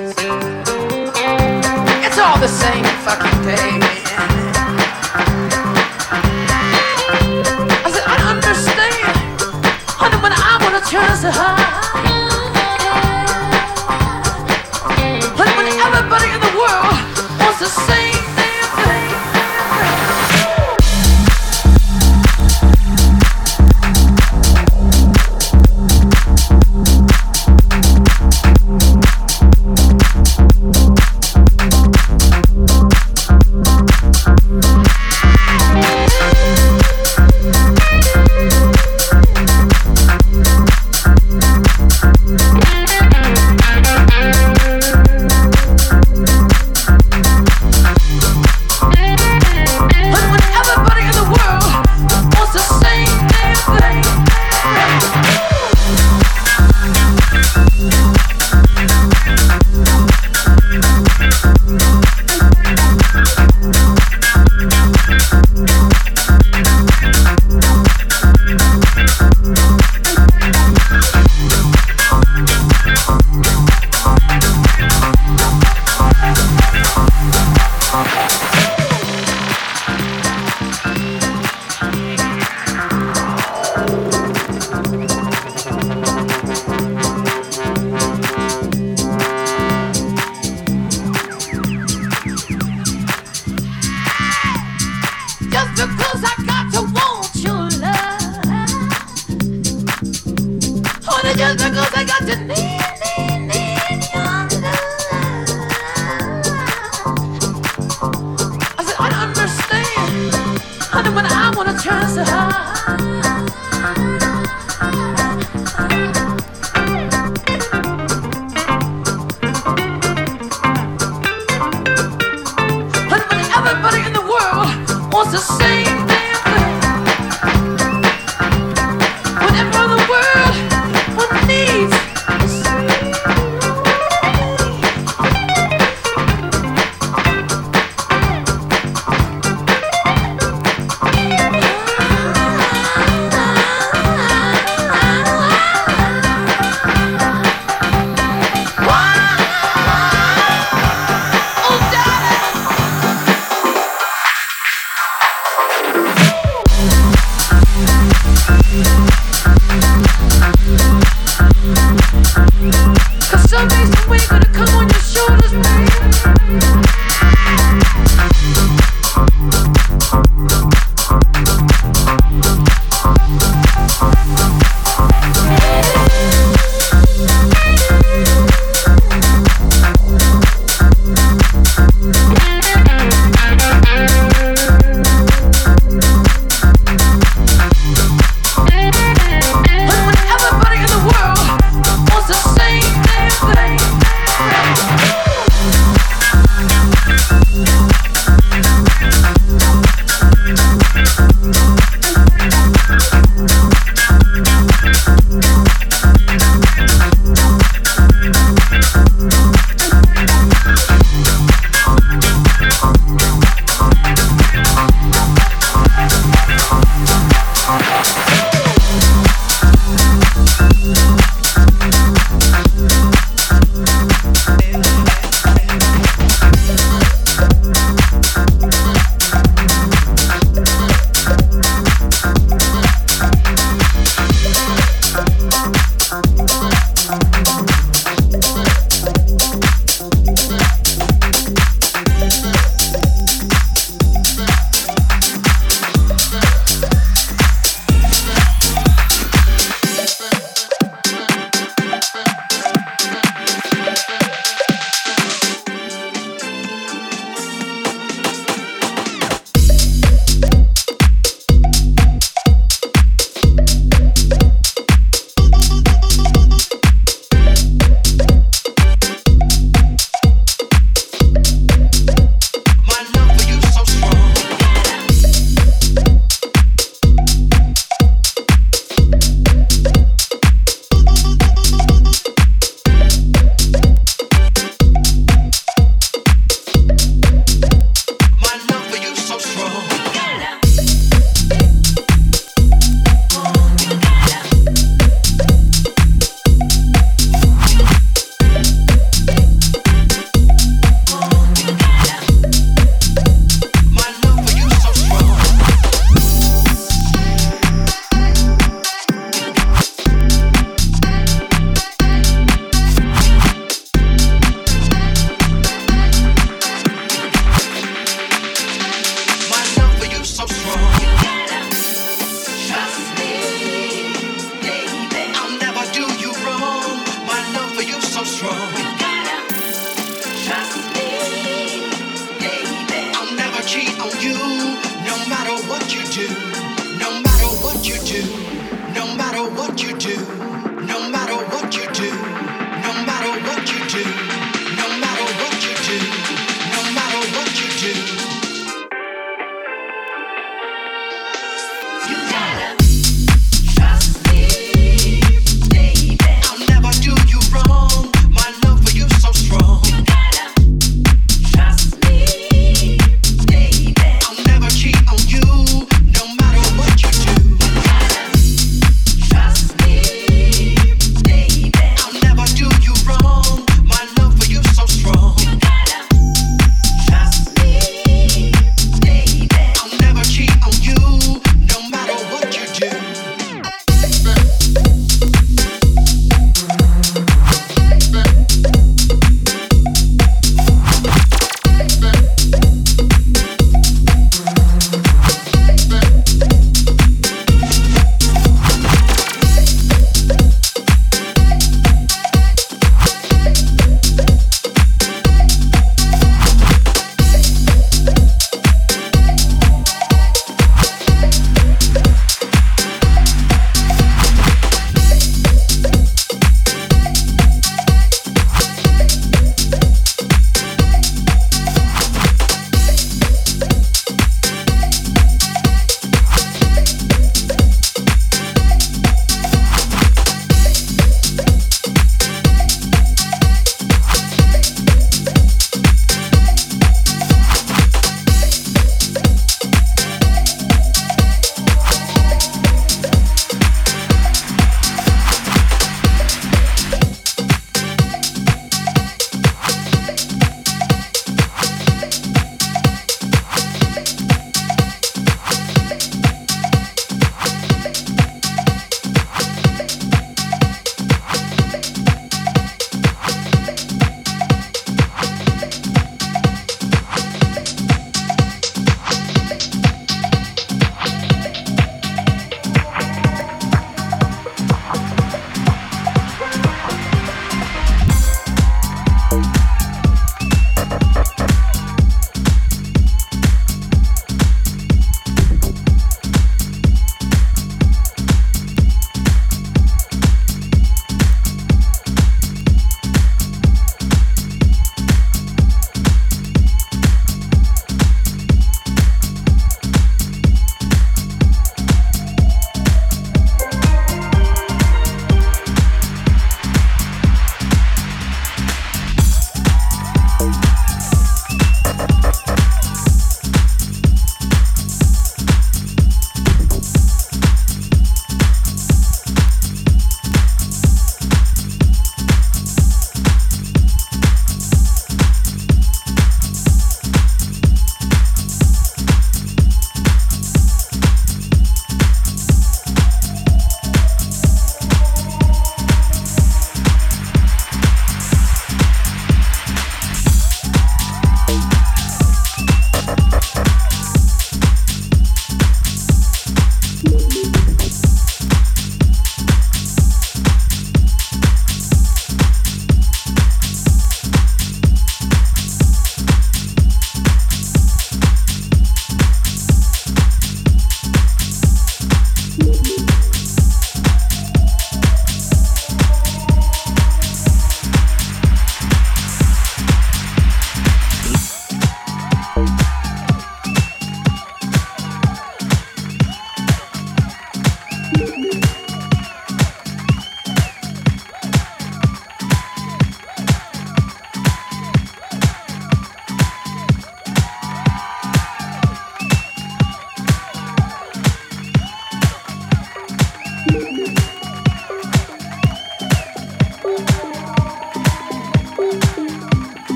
It's all the same fucking day,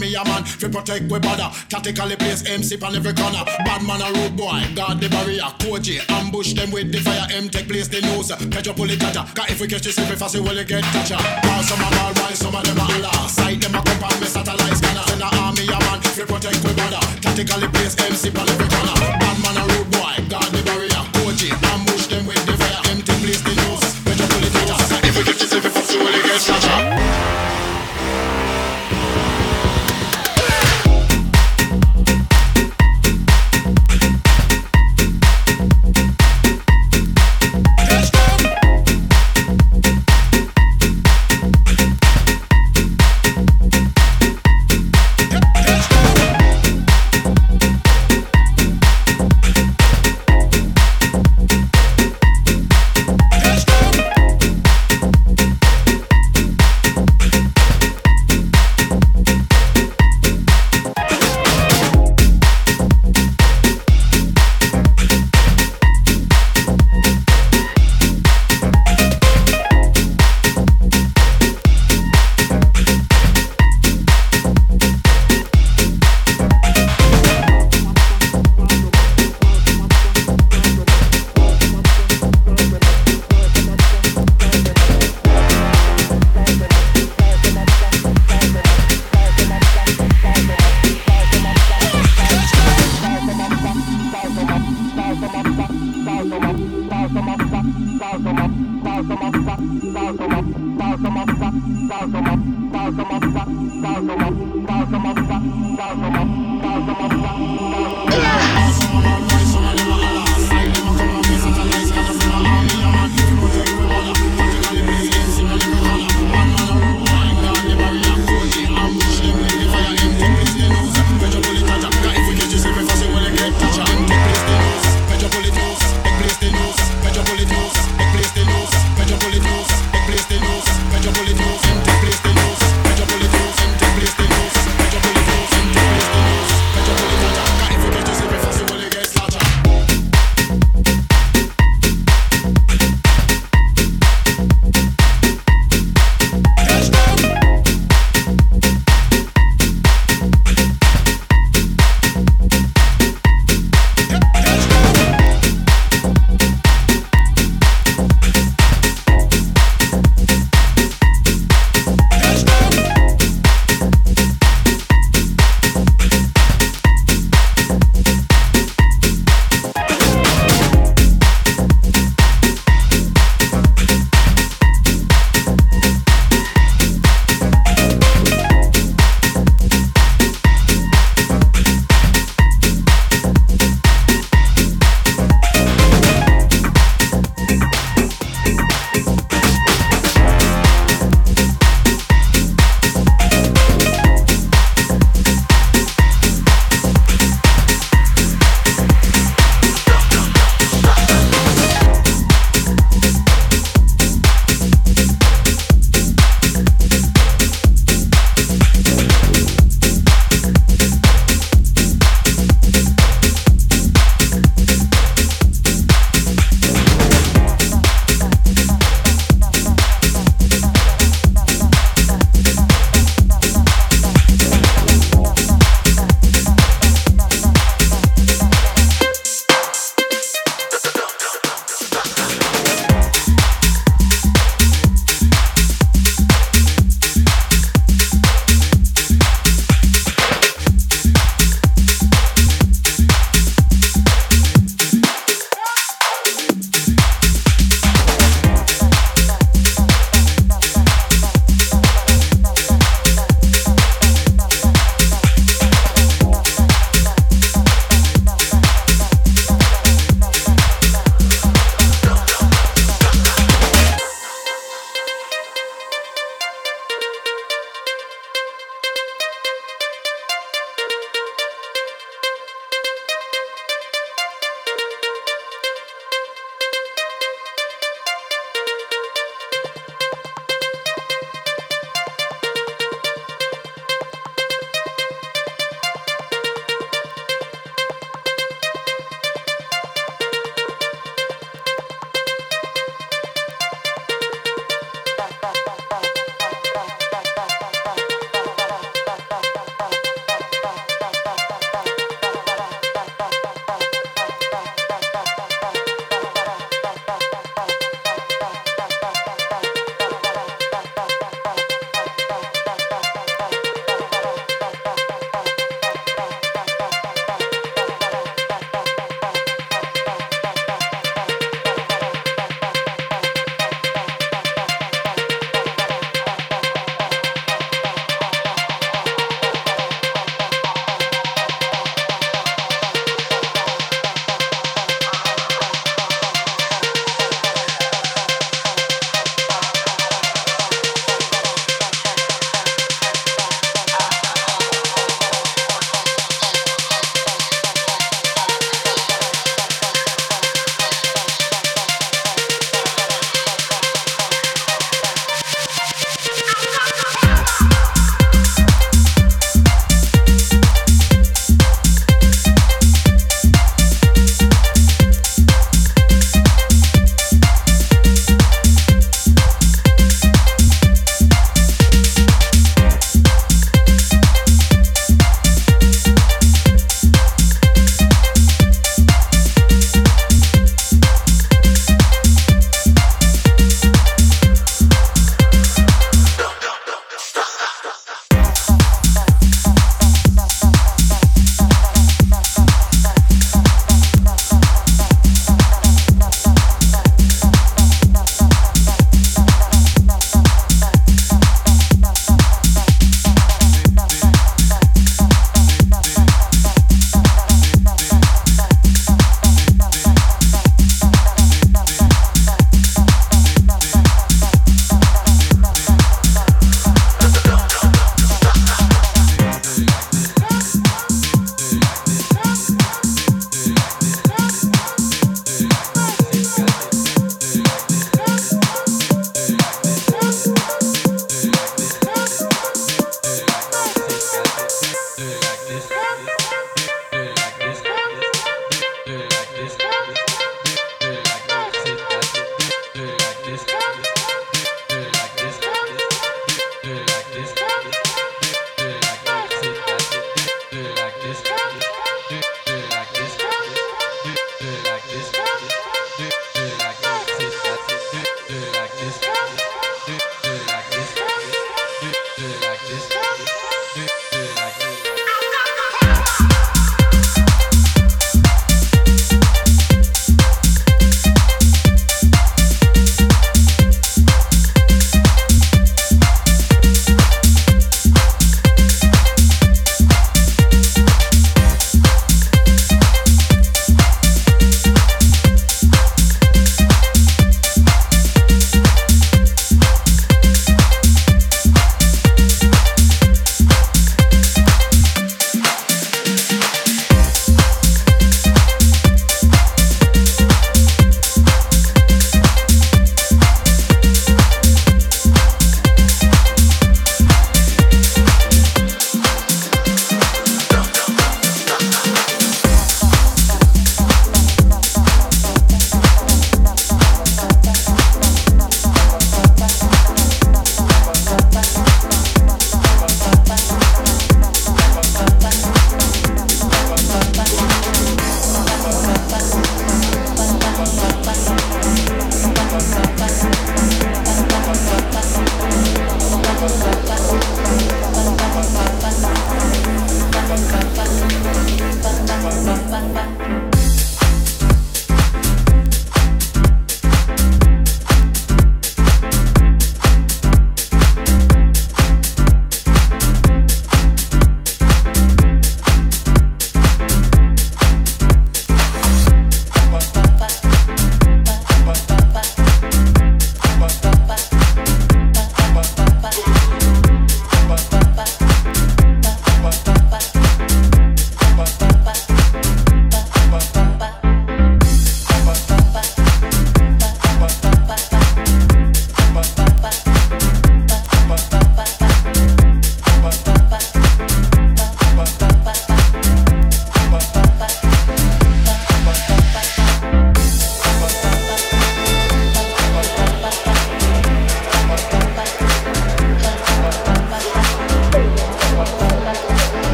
send a man. Fi protect we border, tactically place MC on every corner. Bad man a road boy, guard the barrier. Koji, ambush them with the fire. M take place the news. Petro pull it tata. Cause if we catch this, we fast, we will get toucha. While some of all while some of them are Allah. Sight them a cup and me satellites, gotta send a army a man. Fi protect we border, tactically place MC on every corner. Bad man a road boy, guard the barrier. Koji, ambush them with the fire. M take place the news. Petro pull it tata. Cause if we catch this, we fast, we will get toucha.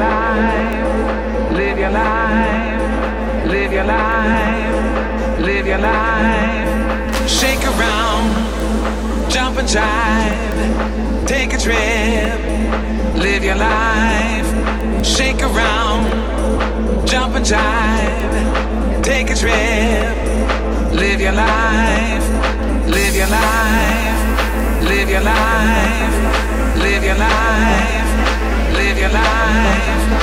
live your life, live your life, live your life. Shake around, jump and jive, take a trip, live your life. Shake around, jump and jive, take a trip, live your life, live your life, live your life, live your life live your life.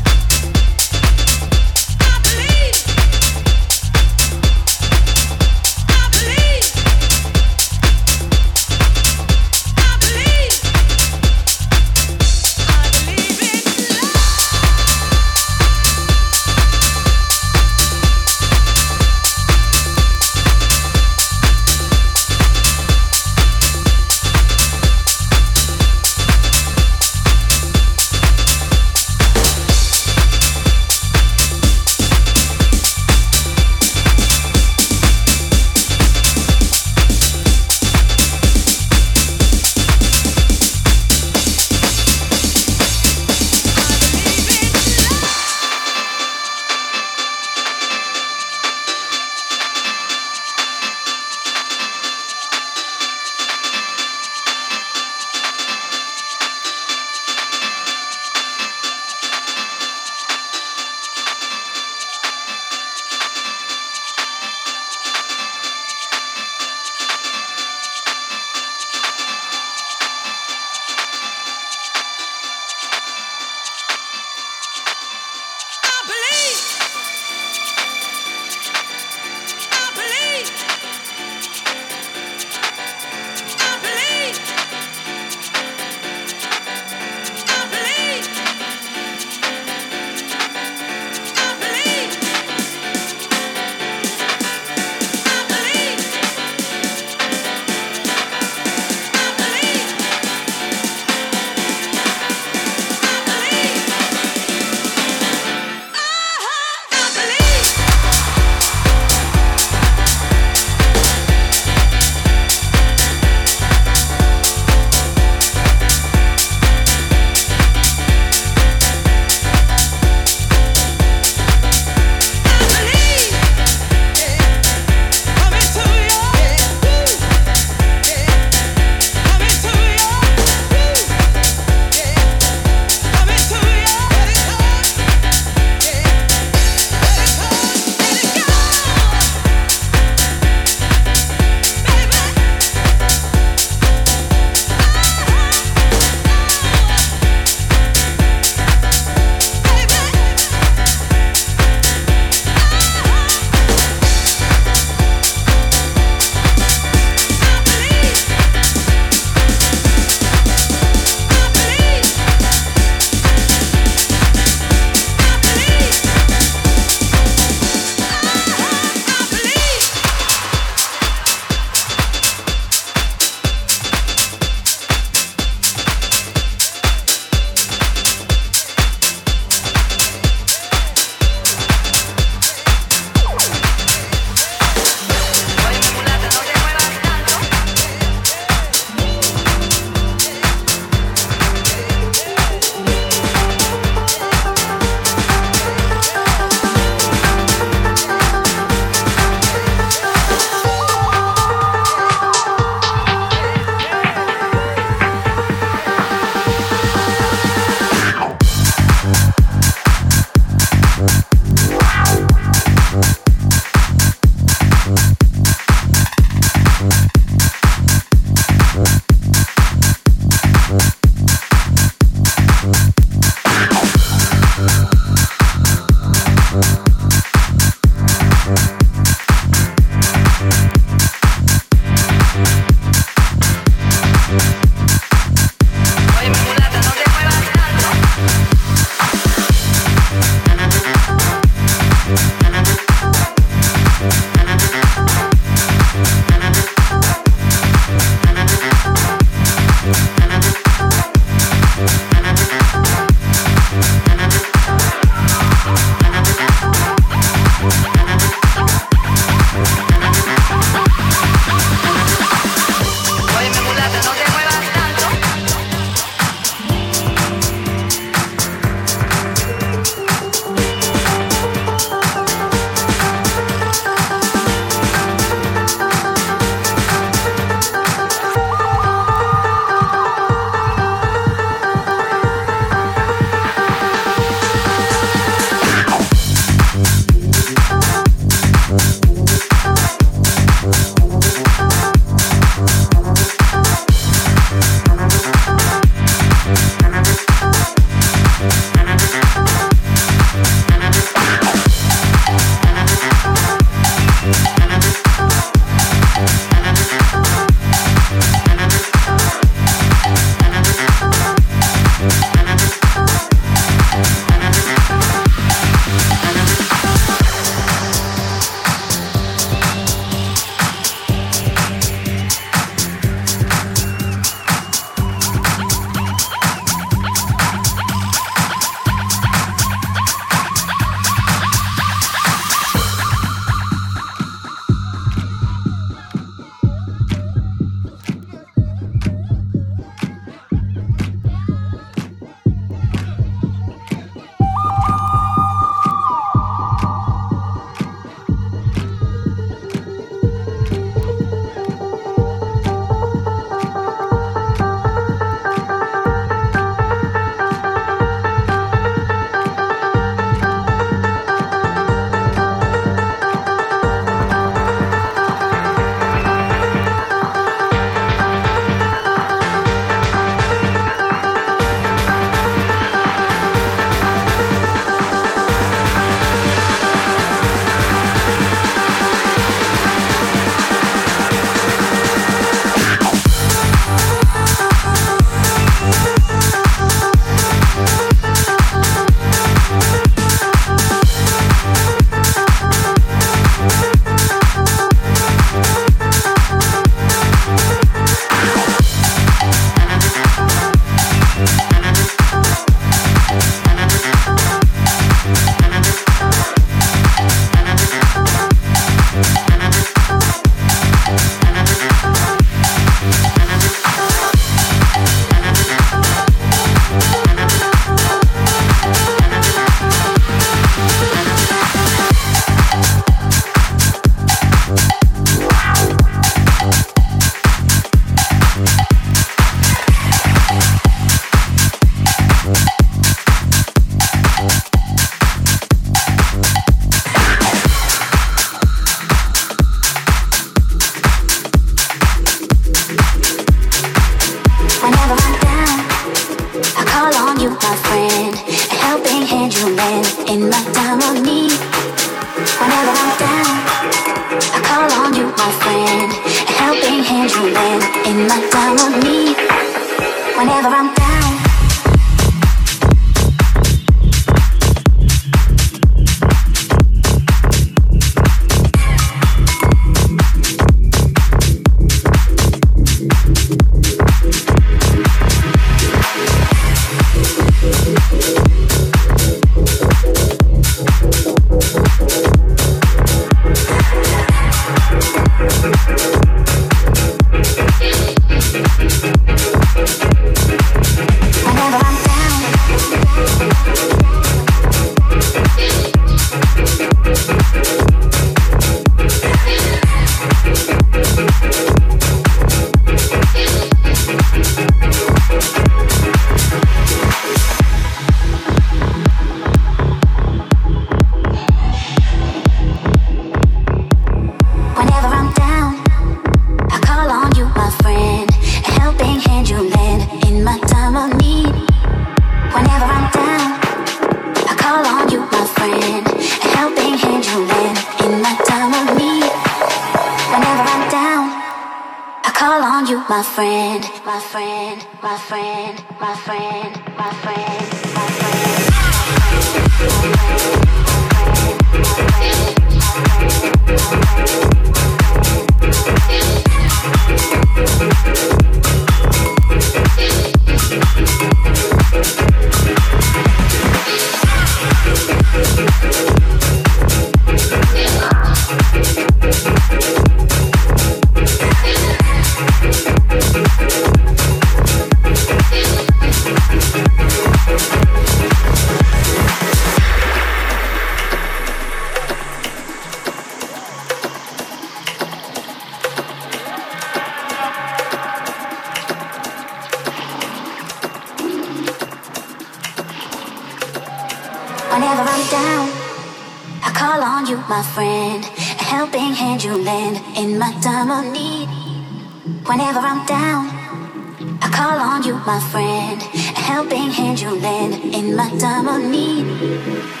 my friend, a helping hand you lend in my time of need.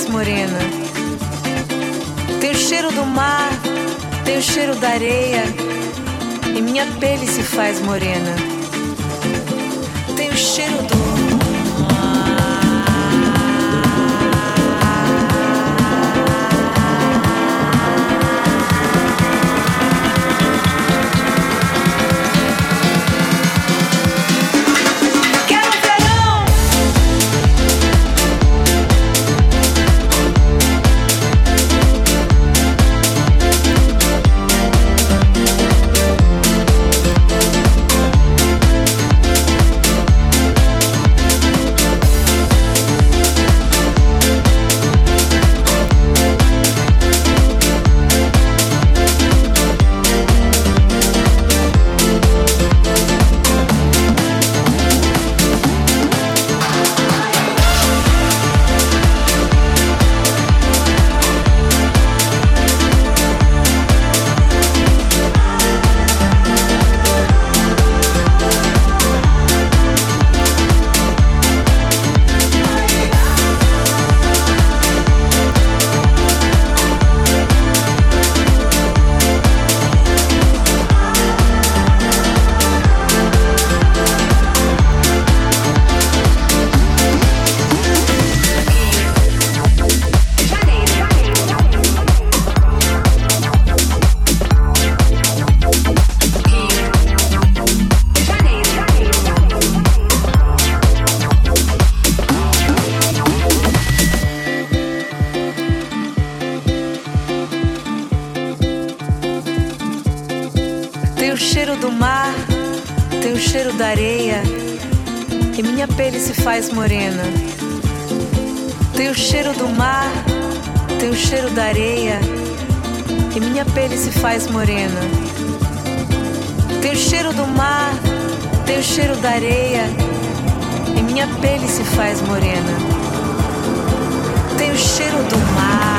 Faz morena. Tem o cheiro do mar, tem o cheiro da areia, e minha pele se faz morena. Faz morena. Tem o cheiro do mar, tem o cheiro da areia, e minha pele se faz morena. Tem o cheiro do mar, tem o cheiro da areia, e minha pele se faz morena. Tem o cheiro do mar.